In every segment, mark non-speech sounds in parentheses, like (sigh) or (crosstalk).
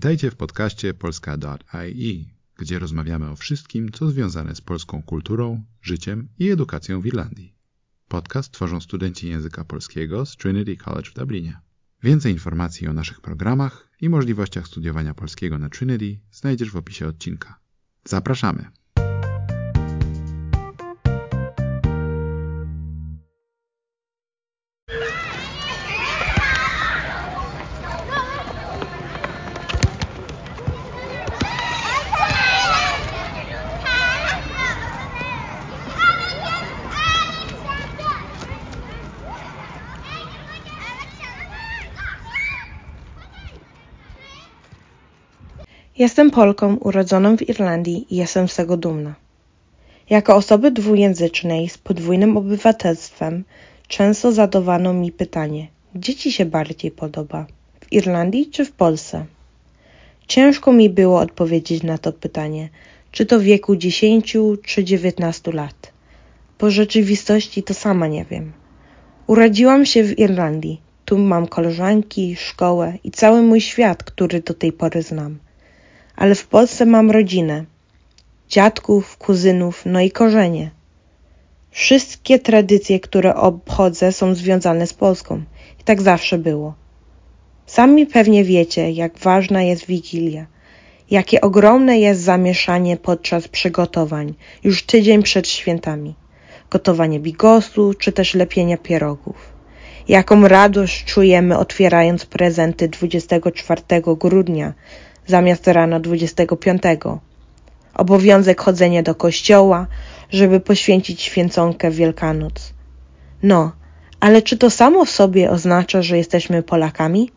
Witajcie w podcaście polska.ie, gdzie rozmawiamy o wszystkim, co związane z polską kulturą, życiem i edukacją w Irlandii. Podcast tworzą studenci języka polskiego z Trinity College w Dublinie. Więcej informacji o naszych programach i możliwościach studiowania polskiego na Trinity znajdziesz w opisie odcinka. Zapraszamy! Jestem Polką urodzoną w Irlandii i jestem z tego dumna. Jako osoby dwujęzycznej z podwójnym obywatelstwem często zadawano mi pytanie, gdzie ci się bardziej podoba? W Irlandii czy w Polsce? Ciężko mi było odpowiedzieć na to pytanie, czy to w wieku 10 czy 19 lat. Po rzeczywistości to sama nie wiem. Urodziłam się w Irlandii. Tu mam koleżanki, szkołę i cały mój świat, który do tej pory znam ale w Polsce mam rodzinę, dziadków, kuzynów, no i korzenie. Wszystkie tradycje, które obchodzę, są związane z Polską. I tak zawsze było. Sami pewnie wiecie, jak ważna jest Wigilia, jakie ogromne jest zamieszanie podczas przygotowań, już tydzień przed świętami. Gotowanie bigosu, czy też lepienia pierogów. Jaką radość czujemy otwierając prezenty 24 grudnia, zamiast rana 25. Obowiązek chodzenia do kościoła, żeby poświęcić święconkę w Wielkanoc. No, ale czy to samo w sobie oznacza, że jesteśmy Polakami?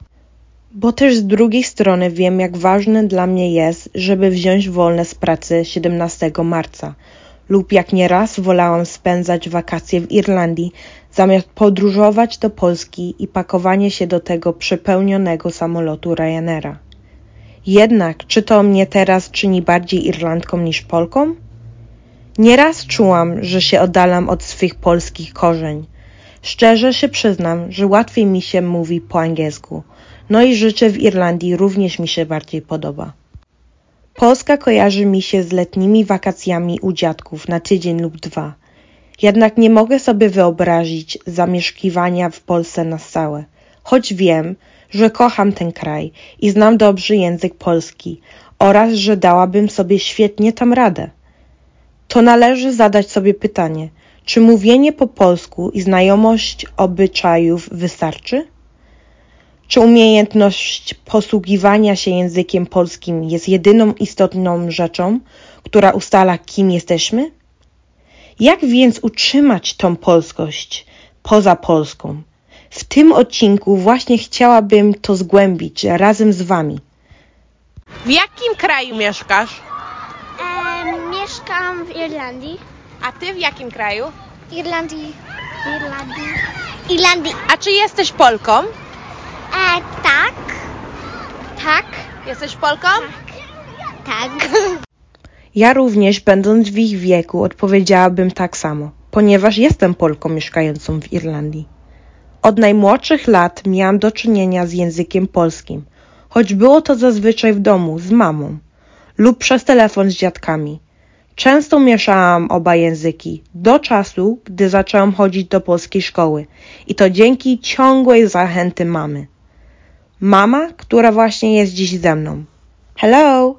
Bo też z drugiej strony wiem, jak ważne dla mnie jest, żeby wziąć wolne z pracy 17 marca, lub jak nieraz wolałam spędzać wakacje w Irlandii, zamiast podróżować do Polski i pakowanie się do tego przepełnionego samolotu Ryanaira. Jednak czy to mnie teraz czyni bardziej Irlandką niż Polką? Nieraz czułam, że się oddalam od swych polskich korzeń. Szczerze się przyznam, że łatwiej mi się mówi po angielsku. No i życie w Irlandii również mi się bardziej podoba. Polska kojarzy mi się z letnimi wakacjami u dziadków na tydzień lub dwa. Jednak nie mogę sobie wyobrazić zamieszkiwania w Polsce na stałe. Choć wiem, że kocham ten kraj i znam dobrze język polski oraz że dałabym sobie świetnie tam radę. To należy zadać sobie pytanie, czy mówienie po polsku i znajomość obyczajów wystarczy? Czy umiejętność posługiwania się językiem polskim jest jedyną istotną rzeczą, która ustala, kim jesteśmy? Jak więc utrzymać tą polskość poza Polską? W tym odcinku właśnie chciałabym to zgłębić razem z Wami. W jakim kraju mieszkasz? E, mieszkam w Irlandii. A Ty w jakim kraju? Irlandii. Irlandii. Irlandii. A czy jesteś Polką? E, tak. Tak. Jesteś Polką? Tak. Ja również, będąc w ich wieku, odpowiedziałabym tak samo, ponieważ jestem Polką mieszkającą w Irlandii. Od najmłodszych lat miałam do czynienia z językiem polskim, choć było to zazwyczaj w domu z mamą lub przez telefon z dziadkami. Często mieszałam oba języki do czasu, gdy zaczęłam chodzić do polskiej szkoły i to dzięki ciągłej zachęty mamy. Mama, która właśnie jest dziś ze mną. Hello!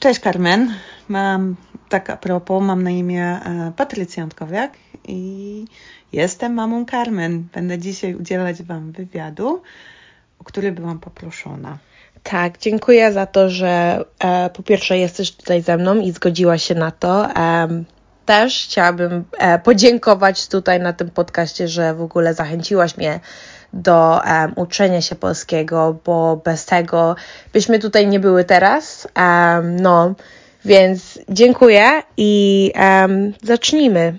Cześć Carmen. Mam tak a propos, mam na imię e, Patrycja Antkowiak i jestem mamą Carmen. Będę dzisiaj udzielać Wam wywiadu, o który byłam poproszona. Tak, dziękuję za to, że e, po pierwsze jesteś tutaj ze mną i zgodziłaś się na to. E, też chciałabym e, podziękować tutaj na tym podcaście, że w ogóle zachęciłaś mnie do um, uczenia się polskiego, bo bez tego byśmy tutaj nie były teraz. Um, no, więc dziękuję i um, zacznijmy.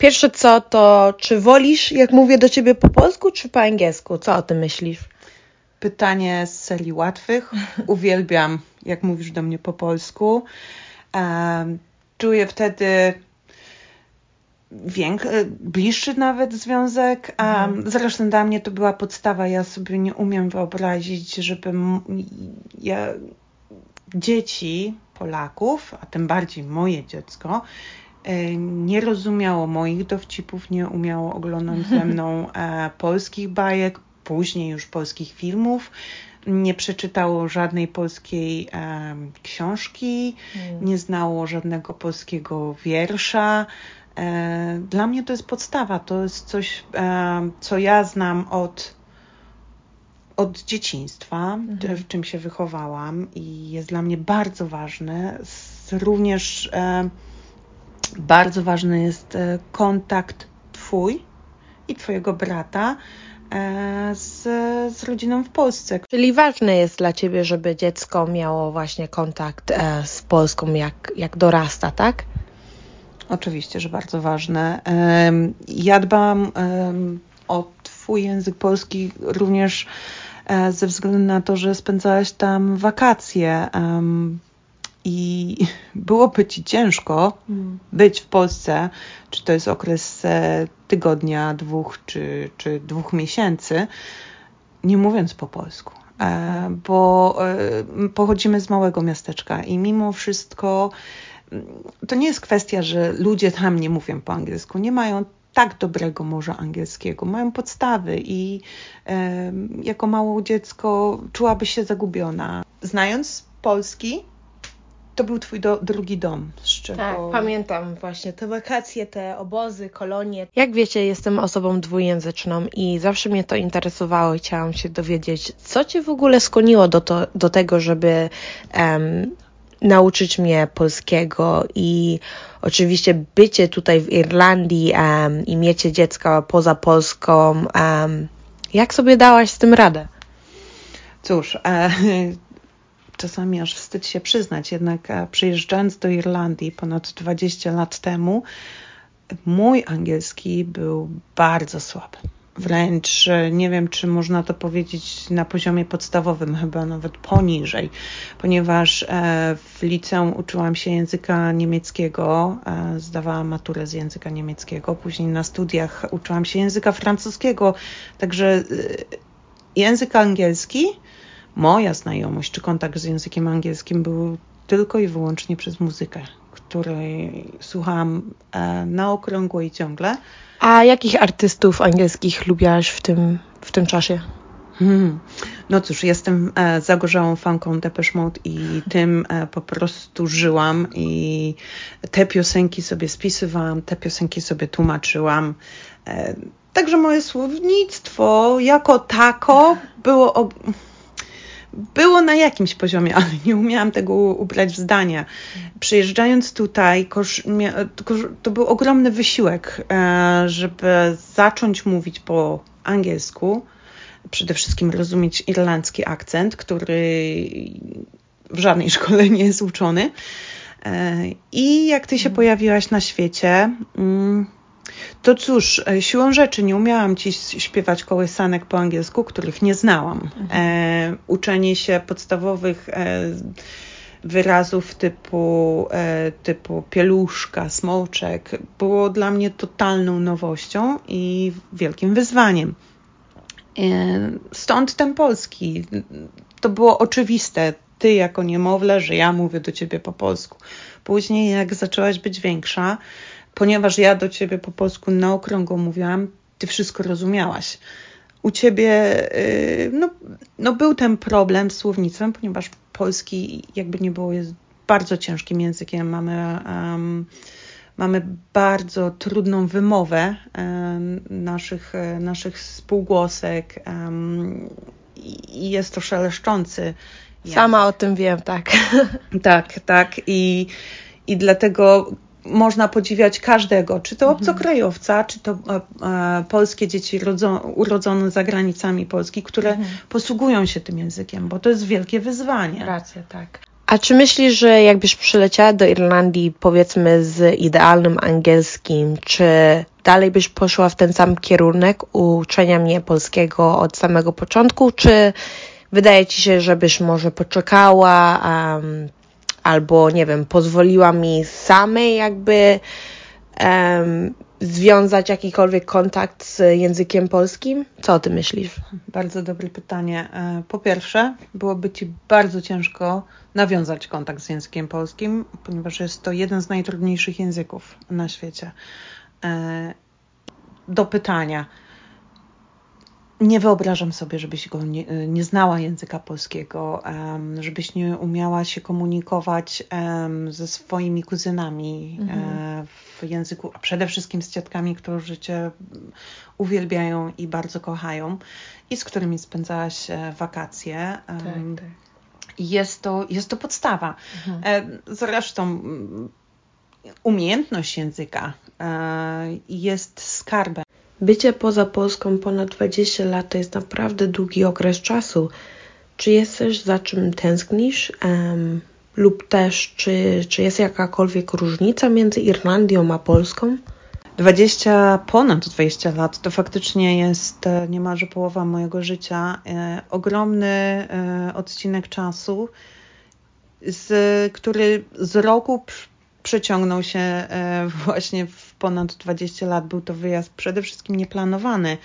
Pierwsze co to, czy wolisz, jak mówię do ciebie po polsku, czy po angielsku? Co o tym myślisz? Pytanie z serii łatwych. (laughs) Uwielbiam, jak mówisz do mnie po polsku. Um, czuję wtedy większy, bliższy nawet związek. Um, zresztą dla mnie to była podstawa. Ja sobie nie umiem wyobrazić, żebym ja dzieci Polaków, a tym bardziej moje dziecko, e, nie rozumiało moich dowcipów, nie umiało oglądać ze mną e, polskich bajek, później już polskich filmów, nie przeczytało żadnej polskiej e, książki, Mm. nie znało żadnego polskiego wiersza. E, Dla mnie to jest podstawa, to jest coś, e, co ja znam od, od dzieciństwa, w czym się wychowałam i jest dla mnie bardzo ważne. Również e, bardzo ważny jest e, kontakt Twój i Twojego brata e, z, z rodziną w Polsce. Czyli ważne jest dla ciebie, żeby dziecko miało właśnie kontakt e, z Polską, jak, jak dorasta, tak? Oczywiście, że bardzo ważne. Ja dbam em, o Twój język polski również ze względu na to, że spędzałaś tam wakacje i byłoby Ci ciężko być w Polsce, czy to jest okres e, tygodnia, dwóch czy, czy dwóch miesięcy, nie mówiąc po polsku. E, Bo e, pochodzimy z małego miasteczka i mimo wszystko mm, to nie jest kwestia, że ludzie tam nie mówią po angielsku, nie mają tak dobrego może angielskiego, mają podstawy i e, jako małe dziecko czułabyś się zagubiona. Znając polski, to był twój do, drugi dom, z czego... Tak, pamiętam właśnie te wakacje, te obozy, kolonie. Jak wiecie, jestem osobą dwujęzyczną i zawsze mnie to interesowało i chciałam się dowiedzieć, co cię w ogóle skłoniło do, to, do tego, żeby em, nauczyć mnie polskiego i oczywiście bycie tutaj w Irlandii em, i miecie dziecka poza Polską. em, jak sobie dałaś z tym radę? Cóż, e, czasami aż wstyd się przyznać, jednak e, przyjeżdżając do Irlandii ponad 20 lat temu, mój angielski był bardzo słaby. Wręcz e, nie wiem, czy można to powiedzieć na poziomie podstawowym, chyba nawet poniżej, ponieważ e, w liceum uczyłam się języka niemieckiego, zdawałam maturę z języka niemieckiego, później na studiach uczyłam się języka francuskiego, także język angielski, moja znajomość czy kontakt z językiem angielskim był tylko i wyłącznie przez muzykę, której słuchałam e, na okrągło i ciągle. A jakich artystów angielskich lubiłaś w tym, w tym czasie? Hmm. No cóż, jestem e, zagorzałą fanką Depeche Mode i tym e, po prostu żyłam i te piosenki sobie spisywałam, te piosenki sobie tłumaczyłam. E, także moje słownictwo jako tako było, było na jakimś poziomie, (laughs) ale nie umiałam tego ubrać w zdania. Przyjeżdżając tutaj, to był ogromny wysiłek, e, żeby zacząć mówić po angielsku przede wszystkim rozumieć irlandzki akcent, który w żadnej (laughs) szkole nie jest uczony. E, I jak ty się pojawiłaś na świecie, mm, to cóż, e, siłą rzeczy nie umiałam ci śpiewać kołysanek po angielsku, których nie znałam. E, uczenie się podstawowych e, wyrazów typu, e, typu pieluszka, smoczek było dla mnie totalną nowością i wielkim wyzwaniem. E, Stąd ten polski. To było oczywiste. Ty jako niemowlę, że ja mówię do ciebie po polsku. Później jak zaczęłaś być większa, ponieważ ja do ciebie po polsku na okrągło mówiłam, ty wszystko rozumiałaś. U ciebie y, no, no był ten problem z słownictwem, ponieważ polski jakby nie było jest bardzo ciężkim językiem. Mamy, um, mamy bardzo trudną wymowę um, naszych, naszych spółgłosek um, i jest to szeleszczący. Sama o tym wiem, tak. Tak, tak. I, i dlatego można podziwiać każdego, czy to obcokrajowca, czy to e, e, polskie dzieci rodzo, urodzone za granicami Polski, które posługują się tym językiem, bo to jest wielkie wyzwanie. Racja, tak. A czy myślisz, że jakbyś przyleciała do Irlandii, powiedzmy, z idealnym angielskim, czy dalej byś poszła w ten sam kierunek uczenia mnie polskiego od samego początku, czy wydaje ci się, żebyś może poczekała, um, albo nie wiem, pozwoliła mi samej jakby um, związać jakikolwiek kontakt z językiem polskim? Co o tym myślisz? Bardzo dobre pytanie. E, po pierwsze, byłoby Ci bardzo ciężko nawiązać kontakt z językiem polskim, ponieważ jest to jeden z najtrudniejszych języków na świecie. E, do pytania nie wyobrażam sobie, żebyś go nie, nie znała języka polskiego, um, żebyś nie umiała się komunikować um, ze swoimi kuzynami mhm. um, w języku, a przede wszystkim z ciotkami, którzy cię uwielbiają i bardzo kochają i z którymi spędzałaś e, wakacje. Tak, tak. Jest, to, jest to podstawa. Mhm. E, zresztą umiejętność języka jest skarbem. Bycie poza Polską ponad 20 lat to jest naprawdę długi okres czasu. Czy jest coś, za czym tęsknisz? Um, lub też, czy, czy jest jakakolwiek różnica między Irlandią a Polską? 20, ponad 20 lat to faktycznie jest e, niemalże połowa mojego życia. E, ogromny e, odcinek czasu, z, który z roku przeciągnął się e, właśnie w ponad 20 lat. Był to wyjazd przede wszystkim nieplanowany.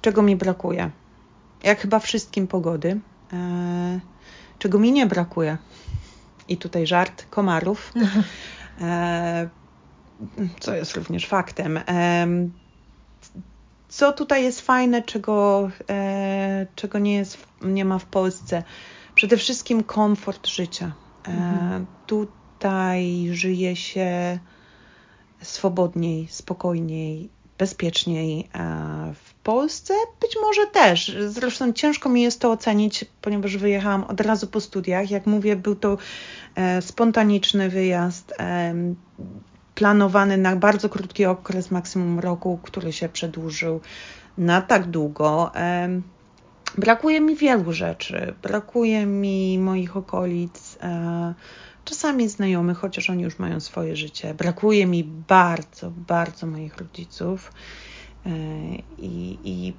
Czego mi brakuje? Jak chyba wszystkim pogody. E, czego mi nie brakuje? I tutaj żart komarów, e, co jest również faktem. Co tutaj jest fajne, czego, czego nie, jest, nie ma w Polsce? Przede wszystkim komfort życia. Mhm. Tu tutaj żyje się swobodniej, spokojniej, bezpieczniej. W Polsce być może też. Zresztą ciężko mi jest to ocenić, ponieważ wyjechałam od razu po studiach. Jak mówię, był to e, spontaniczny wyjazd, e, planowany na bardzo krótki okres, maksimum roku, który się przedłużył na tak długo. E, brakuje mi wielu rzeczy. Brakuje mi moich okolic czasami znajomych, chociaż oni już mają swoje życie. Brakuje mi bardzo, bardzo moich rodziców. E, I, i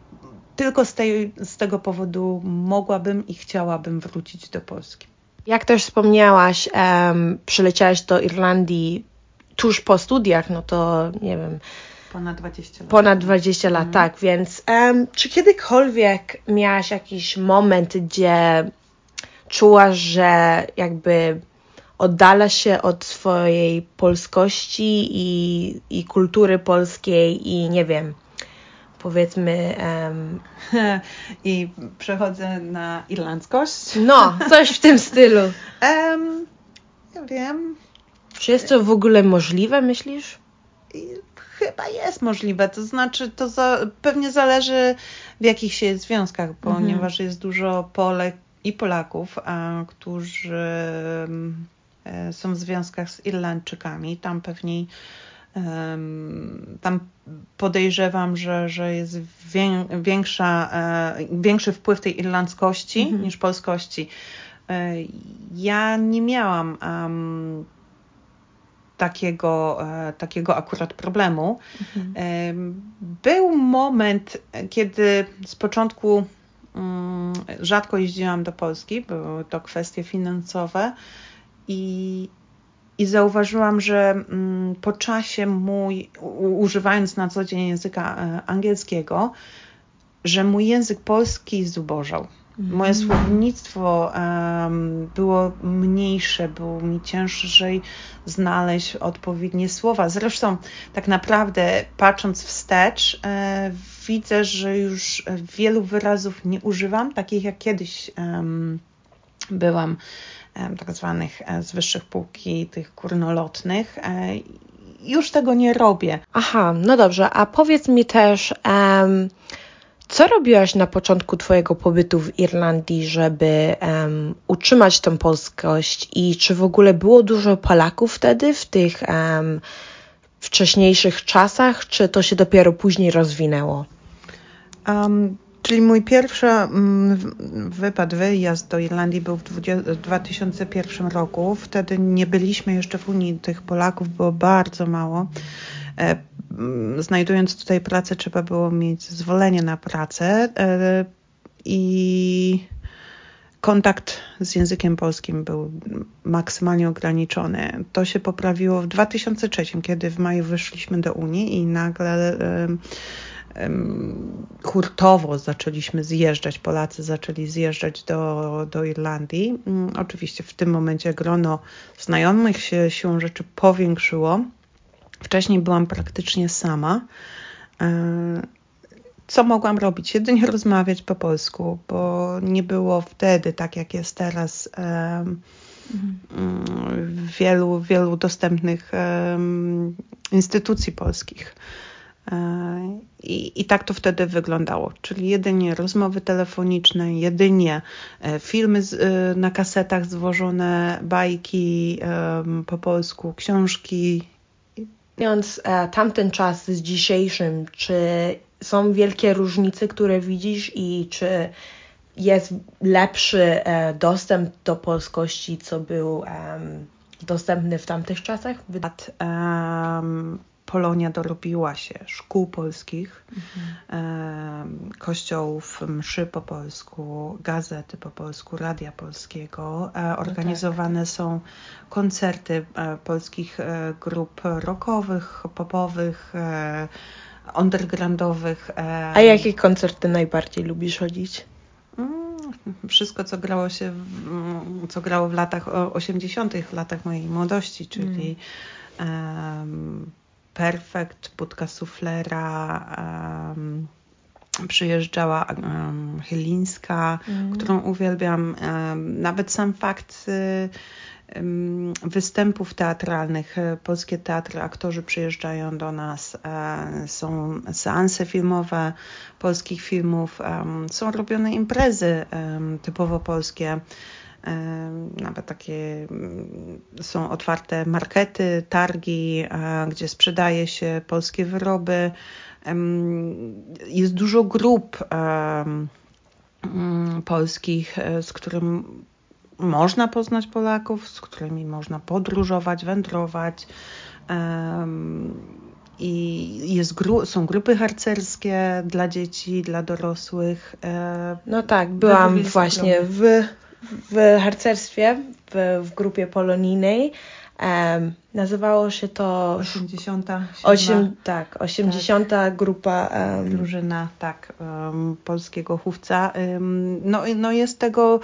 tylko z, tej, z tego powodu mogłabym i chciałabym wrócić do Polski. Jak też wspomniałaś, um, przyleciałaś do Irlandii tuż po studiach, no to nie wiem. Ponad 20 lat. Ponad 20 lat, mhm. tak. Więc um, czy kiedykolwiek miałaś jakiś moment, gdzie czułaś, że jakby oddala się od swojej polskości i, i kultury polskiej i nie wiem, powiedzmy. Um, (laughs) I przechodzę na irlandzkość. No, coś w tym (laughs) stylu. Um, ja wiem. Czy jest to w ogóle możliwe, myślisz? Chyba jest możliwe, to znaczy to za, pewnie zależy w jakich się jest związkach, mhm. ponieważ jest dużo Polek i Polaków, a, którzy są w związkach z Irlandczykami. Tam pewnie tam podejrzewam, że, że jest większa, e, większy wpływ tej irlandzkości mhm. niż polskości. E, ja nie miałam um, takiego, takiego akurat problemu. Mhm. Był moment, kiedy z początku um, rzadko jeździłam do Polski, były to kwestie finansowe i, i zauważyłam, że mm, po czasie mój, używając na co dzień języka e, angielskiego, że mój język polski zubożał. Moje mm. słownictwo um, było mniejsze, było mi ciężej znaleźć odpowiednie słowa. Zresztą, tak naprawdę, patrząc wstecz, e, widzę, że już wielu wyrazów nie używam, takich jak kiedyś um, byłam tak zwanych e, z wyższych półki, tych górnolotnych. E, już tego nie robię. Aha, no dobrze, a powiedz mi też, um, co robiłaś na początku Twojego pobytu w Irlandii, żeby um, utrzymać tę polskość i czy w ogóle było dużo Polaków wtedy w tych um, wcześniejszych czasach, czy to się dopiero później rozwinęło? Um, Czyli mój pierwszy mm, wypad, wyjazd do Irlandii był w 2001 roku. Wtedy nie byliśmy jeszcze w Unii, tych Polaków było bardzo mało. E, mm, znajdując tutaj pracę, trzeba było mieć zezwolenie na pracę e, i kontakt z językiem polskim był maksymalnie ograniczony. To się poprawiło w 2003, kiedy w maju wyszliśmy do Unii i nagle hurtowo zaczęliśmy zjeżdżać, Polacy zaczęli zjeżdżać do, do Irlandii. Mm, oczywiście w tym momencie grono znajomych się siłą rzeczy powiększyło. Wcześniej byłam praktycznie sama. E, co mogłam robić? Jedynie (laughs) rozmawiać po polsku, bo nie było wtedy, tak jak jest teraz, mhm. wielu, wielu dostępnych instytucji polskich. E, I, I tak to wtedy wyglądało, czyli jedynie rozmowy telefoniczne, jedynie e, filmy z, e, na kasetach zwożone, bajki po polsku, książki. Więc tamten czas z dzisiejszym, czy są wielkie różnice, które widzisz i czy jest lepszy dostęp do polskości, co był dostępny w tamtych czasach? Um, Polonia dorobiła się szkół polskich, mhm. kościołów, mszy po polsku, gazety po polsku, radia polskiego. E, no organizowane no tak. są koncerty e, polskich e, grup rockowych, popowych, undergroundowych. A jakie koncerty najbardziej lubisz chodzić? Mm, wszystko, co grało się, w, co grało w latach 80., w latach mojej młodości, czyli um, Perfekt, Budka Suflera, um, przyjeżdżała um, Chylińska, mm. którą uwielbiam. Um, nawet sam fakt um, występów teatralnych. Polskie teatry, aktorzy przyjeżdżają do nas, um, są seanse filmowe polskich filmów, są robione imprezy typowo polskie nawet takie mm, są otwarte markety, targi, gdzie sprzedaje się polskie wyroby. Jest dużo grup mm, polskich, e, z którym można poznać Polaków, z którymi można podróżować, wędrować. I jest gru są grupy harcerskie dla dzieci, dla dorosłych. E, no tak, byłam właśnie w w harcerstwie w, w grupie polonijnej. Um, nazywało się to 80. 8, tak, 80. Tak. grupa um, drużyna tak, um, polskiego chówca. no, no jest tego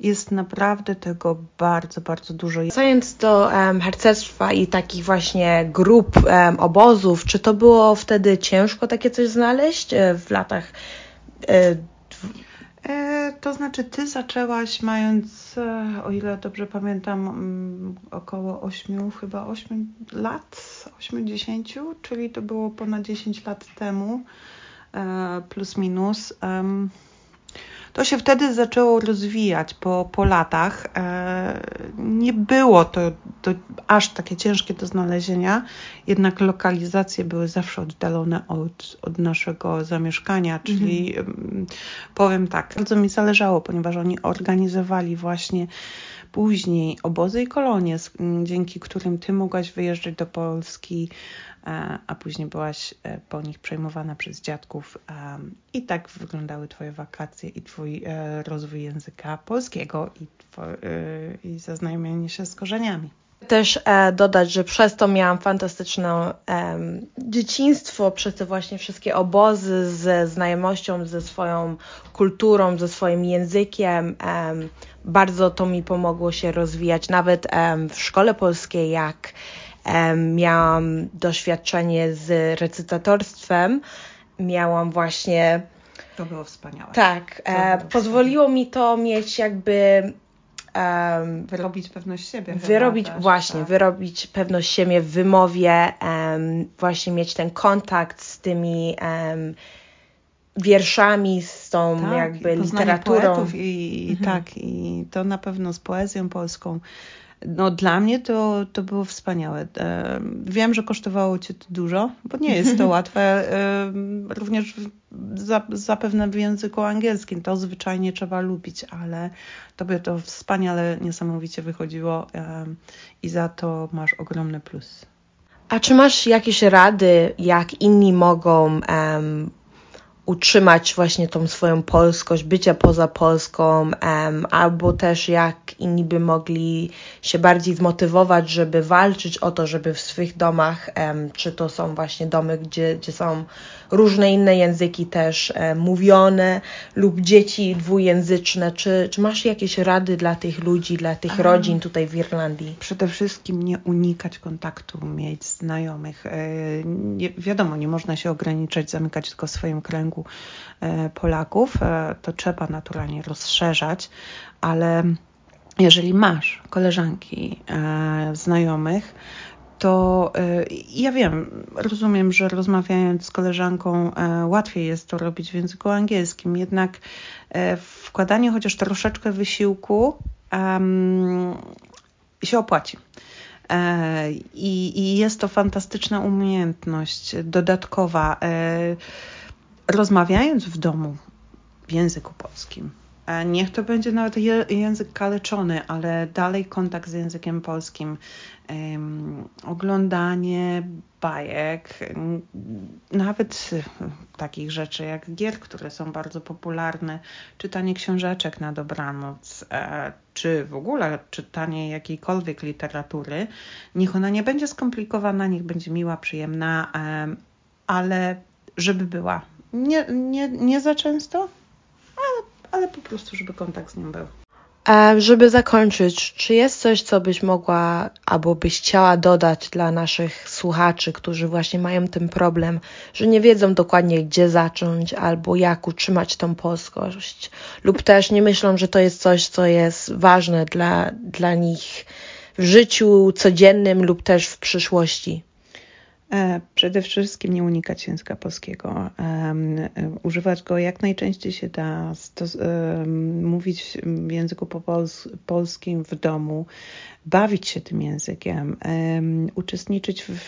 jest naprawdę tego bardzo, bardzo dużo. Wracając do um, harcerstwa i takich właśnie grup, obozów, czy to było wtedy ciężko takie coś znaleźć e, w latach e, E, to znaczy, ty zaczęłaś mając, e, o ile dobrze pamiętam, mm, około 8, chyba 8 lat, 80, czyli to było ponad 10 lat temu, e, plus minus. To się wtedy zaczęło rozwijać po, po latach. E, nie było to, to aż takie ciężkie do znalezienia, jednak lokalizacje były zawsze oddalone od, od naszego zamieszkania, czyli mhm. powiem tak, bardzo mi zależało, ponieważ oni organizowali właśnie później obozy i kolonie, dzięki którym ty mogłaś wyjeżdżać do Polski, a później byłaś e, po nich przejmowana przez dziadków. I tak wyglądały Twoje wakacje i Twój e, rozwój języka polskiego i, e, i zaznajomienie się z korzeniami. Też e, dodać, że przez to miałam fantastyczne e, dzieciństwo, przez te właśnie wszystkie obozy ze znajomością ze swoją kulturą, ze swoim językiem. E, bardzo to mi pomogło się rozwijać, nawet w szkole polskiej, jak miałam doświadczenie z recytatorstwem, miałam właśnie. To było wspaniałe. Tak, e, było pozwoliło wspaniałe. mi to mieć jakby. Um, wyrobić pewność siebie. Wyrobić, też, właśnie, tak. wyrobić pewność siebie w wymowie, um, właśnie mieć ten kontakt z tymi um, wierszami, z tą tak, jakby literaturą. Poetów i, mhm. tak, i to na pewno z poezją polską no dla mnie to, to było wspaniałe. Wiem, że kosztowało Cię to dużo, bo nie jest to (laughs) łatwe. Również zapewne w języku angielskim to zwyczajnie trzeba lubić, ale Tobie to wspaniale, niesamowicie wychodziło i za to masz ogromny plus. A czy masz jakieś rady, jak inni mogą um, utrzymać właśnie tą swoją polskość, bycia poza Polską, um, albo też jak inni by mogli się bardziej zmotywować, żeby walczyć o to, żeby w swych domach, um, czy to są właśnie domy, gdzie, gdzie są różne inne języki też um, mówione, lub dzieci dwujęzyczne, czy, czy masz jakieś rady dla tych ludzi, dla tych rodzin tutaj w Irlandii? Przede wszystkim nie unikać kontaktu, mieć znajomych. E, nie, wiadomo, nie można się ograniczać, zamykać tylko w swoim kręgu e, Polaków. E, to trzeba naturalnie rozszerzać, ale jeżeli masz koleżanki, znajomych, to ja wiem, rozumiem, że rozmawiając z koleżanką łatwiej jest to robić w języku angielskim, jednak wkładanie chociaż troszeczkę wysiłku um, się opłaci. E, I, I, jest to fantastyczna umiejętność dodatkowa. Rozmawiając w domu w języku polskim, niech to będzie nawet język kaleczony, ale dalej kontakt z językiem polskim, oglądanie bajek, nawet takich rzeczy jak gier, które są bardzo popularne, czytanie książeczek na dobranoc, e, czy w ogóle czytanie jakiejkolwiek literatury, niech ona nie będzie skomplikowana, niech będzie miła, przyjemna, ale żeby była. Nie, nie, nie za często, ale, ale po prostu, żeby kontakt z nią był. A żeby zakończyć, czy jest coś, co byś mogła albo byś chciała dodać dla naszych słuchaczy, którzy właśnie mają ten problem, że nie wiedzą dokładnie, gdzie zacząć albo jak utrzymać tą polskość, lub też nie myślą, że to jest coś, co jest ważne dla, dla nich w życiu codziennym lub też w przyszłości? E, przede wszystkim nie unikać języka polskiego, e, używać go jak najczęściej się da, mówić w języku polskim w domu, bawić się tym językiem, uczestniczyć w,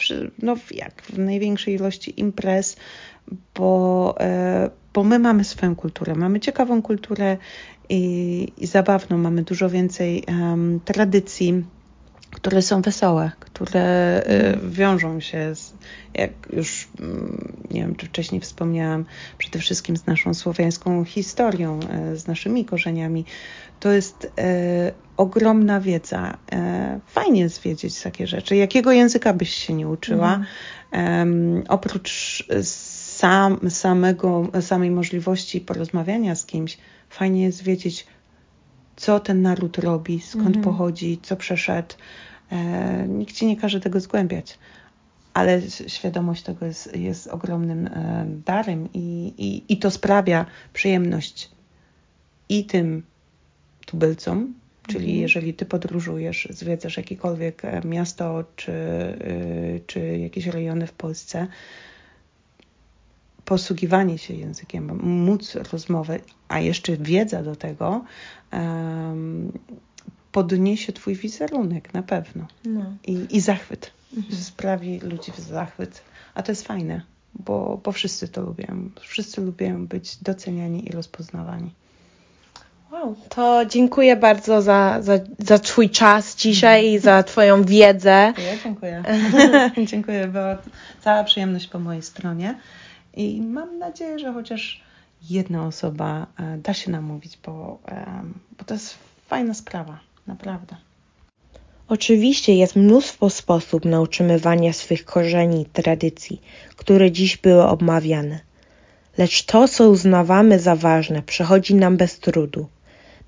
no, jak w największej ilości imprez, bo, e, bo my mamy swoją kulturę, mamy ciekawą kulturę i, i zabawną, mamy dużo więcej um, tradycji które są wesołe, które y, wiążą się z, jak już mm, nie wiem, czy wcześniej wspomniałam, przede wszystkim z naszą słowiańską historią, y, z naszymi korzeniami. To jest y, ogromna wiedza. Fajnie jest wiedzieć takie rzeczy. Jakiego języka byś się nie uczyła? Mhm. Oprócz sam, samego, samej możliwości porozmawiania z kimś, fajnie jest wiedzieć, co ten naród robi, skąd mhm. pochodzi, co przeszedł. E, nikt ci nie każe tego zgłębiać, ale świadomość tego jest, jest ogromnym e, darem i, i, i to sprawia przyjemność i tym tubylcom, czyli mhm. jeżeli ty podróżujesz, zwiedzasz jakiekolwiek e, miasto czy, czy jakieś rejony w Polsce, posługiwanie się językiem, móc rozmowę, a jeszcze wiedza do tego, um, podniesie twój wizerunek na pewno. No. I, I zachwyt. Mhm. Sprawi ludzi w zachwyt. A to jest fajne, bo, bo wszyscy to lubią. Wszyscy lubią być doceniani i rozpoznawani. Wow, to dziękuję bardzo za, za, za Twój czas dzisiaj i za Twoją wiedzę. Ja dziękuję. (laughs) dziękuję, była cała przyjemność po mojej stronie. I mam nadzieję, że chociaż jedna osoba e, da się namówić, bo, bo to jest fajna sprawa, naprawdę. Oczywiście jest mnóstwo sposobów na utrzymywanie swych korzeni i tradycji, które dziś były omawiane. Lecz to, co uznawamy za ważne, przechodzi nam bez trudu.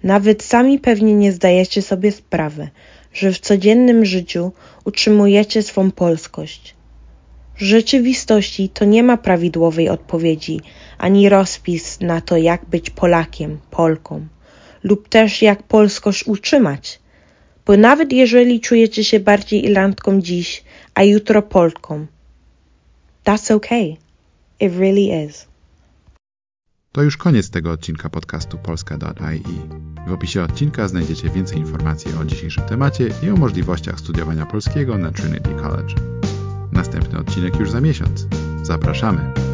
Nawet sami pewnie nie zdajecie sobie sprawy, że w codziennym życiu utrzymujecie swą polskość. W rzeczywistości to nie ma prawidłowej odpowiedzi ani rozpis na to, jak być Polakiem, Polką, lub też jak polskość utrzymać. Bo nawet jeżeli czujecie się bardziej Irlandką dziś, a jutro Polką, that's okay. It really is. To już koniec tego odcinka podcastu polska.ai. W opisie odcinka znajdziecie więcej informacji o dzisiejszym temacie i o możliwościach studiowania polskiego na Trinity College. Następny odcinek już za miesiąc. Zapraszamy!